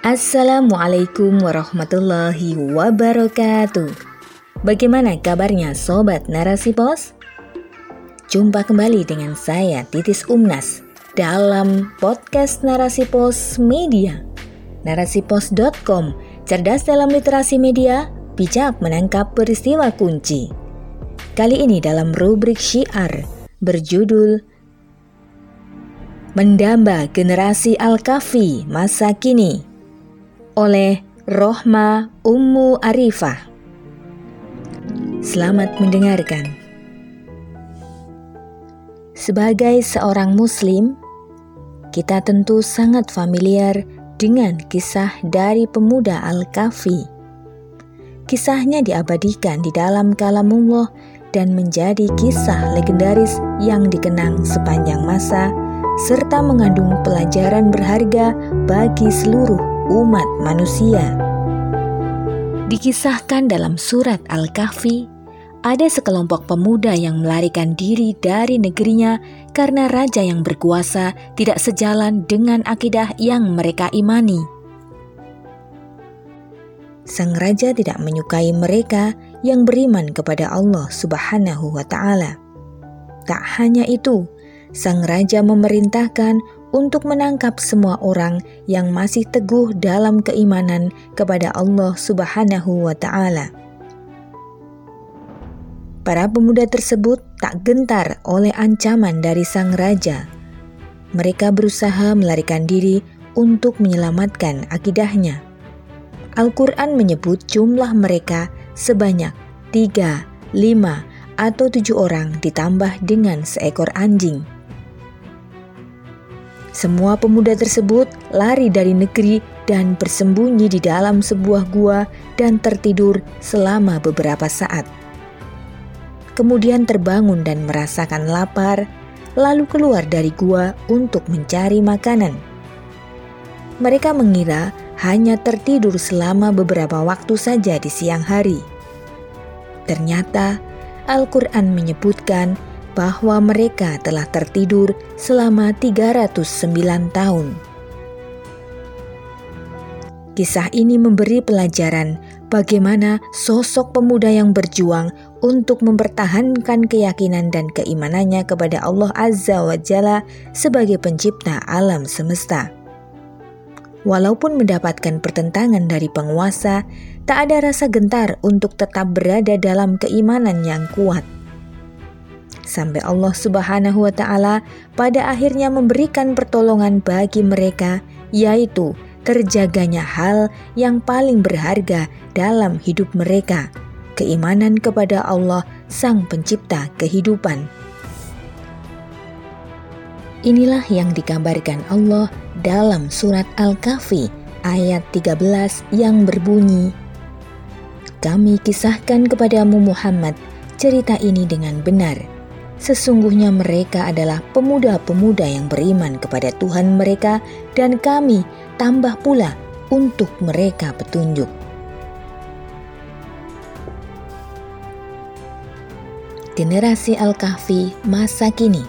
Assalamualaikum warahmatullahi wabarakatuh. Bagaimana kabarnya sobat Narasi Pos? Jumpa kembali dengan saya Titis Umnas dalam podcast Narasi Pos Media. Narasipos.com, cerdas dalam literasi media, bijak menangkap peristiwa kunci. Kali ini dalam rubrik syiar berjudul Mendamba Generasi Al-Kafi Masa Kini oleh Rohma Ummu Arifah. Selamat mendengarkan. Sebagai seorang Muslim, kita tentu sangat familiar dengan kisah dari pemuda Al-Kafi. Kisahnya diabadikan di dalam kalamullah dan menjadi kisah legendaris yang dikenang sepanjang masa serta mengandung pelajaran berharga bagi seluruh umat manusia. Dikisahkan dalam surat Al-Kahfi, ada sekelompok pemuda yang melarikan diri dari negerinya karena raja yang berkuasa tidak sejalan dengan akidah yang mereka imani. Sang raja tidak menyukai mereka yang beriman kepada Allah Subhanahu wa Ta'ala. Tak hanya itu, sang raja memerintahkan untuk menangkap semua orang yang masih teguh dalam keimanan kepada Allah Subhanahu wa taala. Para pemuda tersebut tak gentar oleh ancaman dari sang raja. Mereka berusaha melarikan diri untuk menyelamatkan akidahnya. Al-Quran menyebut jumlah mereka sebanyak tiga, lima, atau tujuh orang ditambah dengan seekor anjing. Semua pemuda tersebut lari dari negeri dan bersembunyi di dalam sebuah gua dan tertidur selama beberapa saat. Kemudian terbangun dan merasakan lapar, lalu keluar dari gua untuk mencari makanan. Mereka mengira hanya tertidur selama beberapa waktu saja di siang hari. Ternyata Al-Quran menyebutkan bahwa mereka telah tertidur selama 309 tahun. Kisah ini memberi pelajaran bagaimana sosok pemuda yang berjuang untuk mempertahankan keyakinan dan keimanannya kepada Allah Azza wa Jalla sebagai pencipta alam semesta. Walaupun mendapatkan pertentangan dari penguasa, tak ada rasa gentar untuk tetap berada dalam keimanan yang kuat sampai Allah Subhanahu wa taala pada akhirnya memberikan pertolongan bagi mereka yaitu terjaganya hal yang paling berharga dalam hidup mereka, keimanan kepada Allah Sang Pencipta kehidupan. Inilah yang digambarkan Allah dalam surat Al-Kahfi ayat 13 yang berbunyi, Kami kisahkan kepadamu Muhammad cerita ini dengan benar Sesungguhnya mereka adalah pemuda-pemuda yang beriman kepada Tuhan mereka dan kami tambah pula untuk mereka petunjuk. Generasi Al-Kahfi masa kini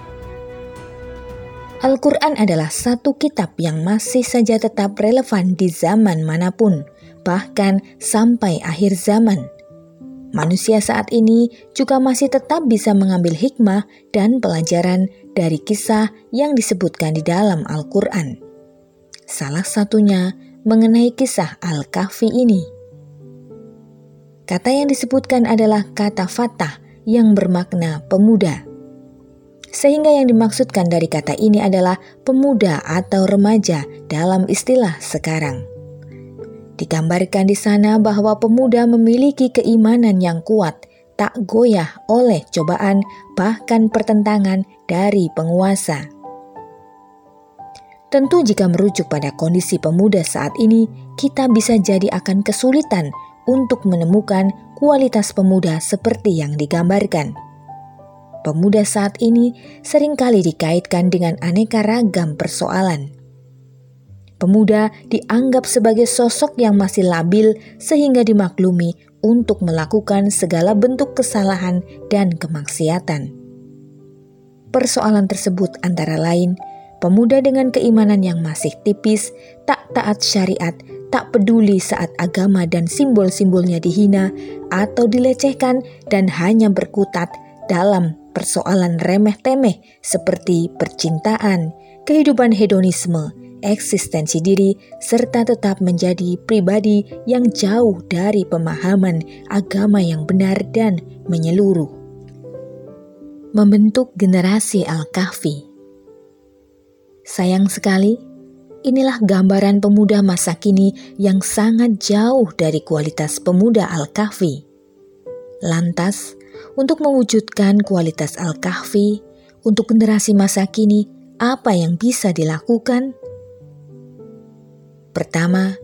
Al-Quran adalah satu kitab yang masih saja tetap relevan di zaman mana pun, bahkan sampai akhir zaman – manusia saat ini juga masih tetap bisa mengambil hikmah dan pelajaran dari kisah yang disebutkan di dalam Al-Quran. Salah satunya mengenai kisah Al-Kahfi ini. Kata yang disebutkan adalah kata fatah yang bermakna pemuda. Sehingga yang dimaksudkan dari kata ini adalah pemuda atau remaja dalam istilah sekarang. Digambarkan di sana bahwa pemuda memiliki keimanan yang kuat, tak goyah oleh cobaan, bahkan pertentangan dari penguasa. Tentu, jika merujuk pada kondisi pemuda saat ini, kita bisa jadi akan kesulitan untuk menemukan kualitas pemuda seperti yang digambarkan. Pemuda saat ini sering kali dikaitkan dengan aneka ragam persoalan Pemuda dianggap sebagai sosok yang masih labil sehingga dimaklumi untuk melakukan segala bentuk kesalahan dan kemaksiatan. Persoalan tersebut antara lain pemuda dengan keimanan yang masih tipis, tak taat syariat, tak peduli saat agama dan simbol-simbolnya dihina atau dilecehkan dan hanya berkutat dalam persoalan remeh-temeh seperti percintaan, kehidupan hedonisme, eksistensi diri, serta tetap menjadi pribadi yang jauh dari pemahaman agama yang benar dan menyeluruh. Membentuk generasi Al-Kahfi Sayang sekali, inilah gambaran pemuda masa kini yang sangat jauh dari kualitas pemuda Al-Kahfi. Lantas, untuk mewujudkan kualitas Al-Kahfi untuk generasi masa kini, apa yang bisa dilakukan? Pertama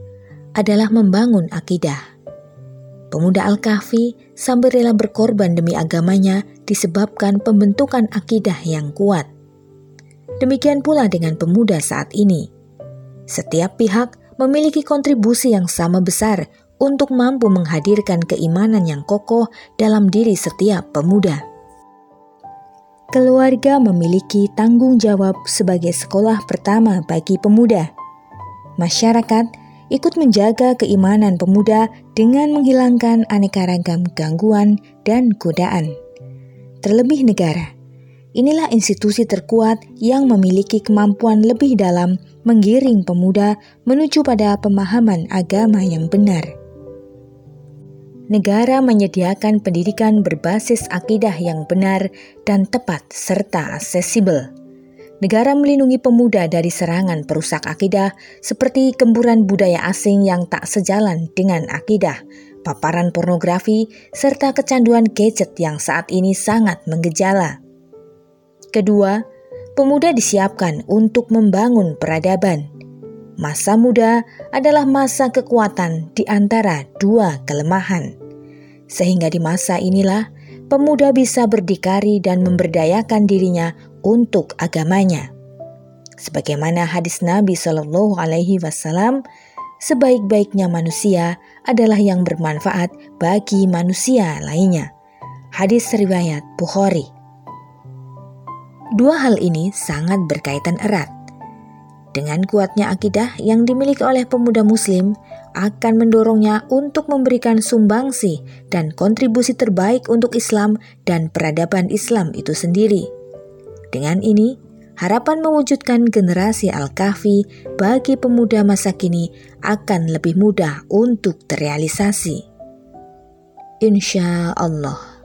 adalah membangun akidah. Pemuda Al-Kahfi sambil rela berkorban demi agamanya disebabkan pembentukan akidah yang kuat. Demikian pula dengan pemuda saat ini. Setiap pihak memiliki kontribusi yang sama besar untuk mampu menghadirkan keimanan yang kokoh dalam diri setiap pemuda. Keluarga memiliki tanggung jawab sebagai sekolah pertama bagi pemuda masyarakat ikut menjaga keimanan pemuda dengan menghilangkan aneka ragam gangguan dan godaan. Terlebih negara, inilah institusi terkuat yang memiliki kemampuan lebih dalam menggiring pemuda menuju pada pemahaman agama yang benar. Negara menyediakan pendidikan berbasis akidah yang benar dan tepat serta aksesibel negara melindungi pemuda dari serangan perusak akidah seperti kemburan budaya asing yang tak sejalan dengan akidah, paparan pornografi, serta kecanduan gadget yang saat ini sangat menggejala. Kedua, pemuda disiapkan untuk membangun peradaban. Masa muda adalah masa kekuatan di antara dua kelemahan. Sehingga di masa inilah pemuda bisa berdikari dan memberdayakan dirinya untuk agamanya. Sebagaimana hadis Nabi Shallallahu Alaihi Wasallam, sebaik-baiknya manusia adalah yang bermanfaat bagi manusia lainnya. Hadis riwayat Bukhari. Dua hal ini sangat berkaitan erat. Dengan kuatnya akidah yang dimiliki oleh pemuda Muslim, akan mendorongnya untuk memberikan sumbangsi dan kontribusi terbaik untuk Islam dan peradaban Islam itu sendiri. Dengan ini, harapan mewujudkan generasi Al-Kahfi bagi pemuda masa kini akan lebih mudah untuk terrealisasi. Insya Allah.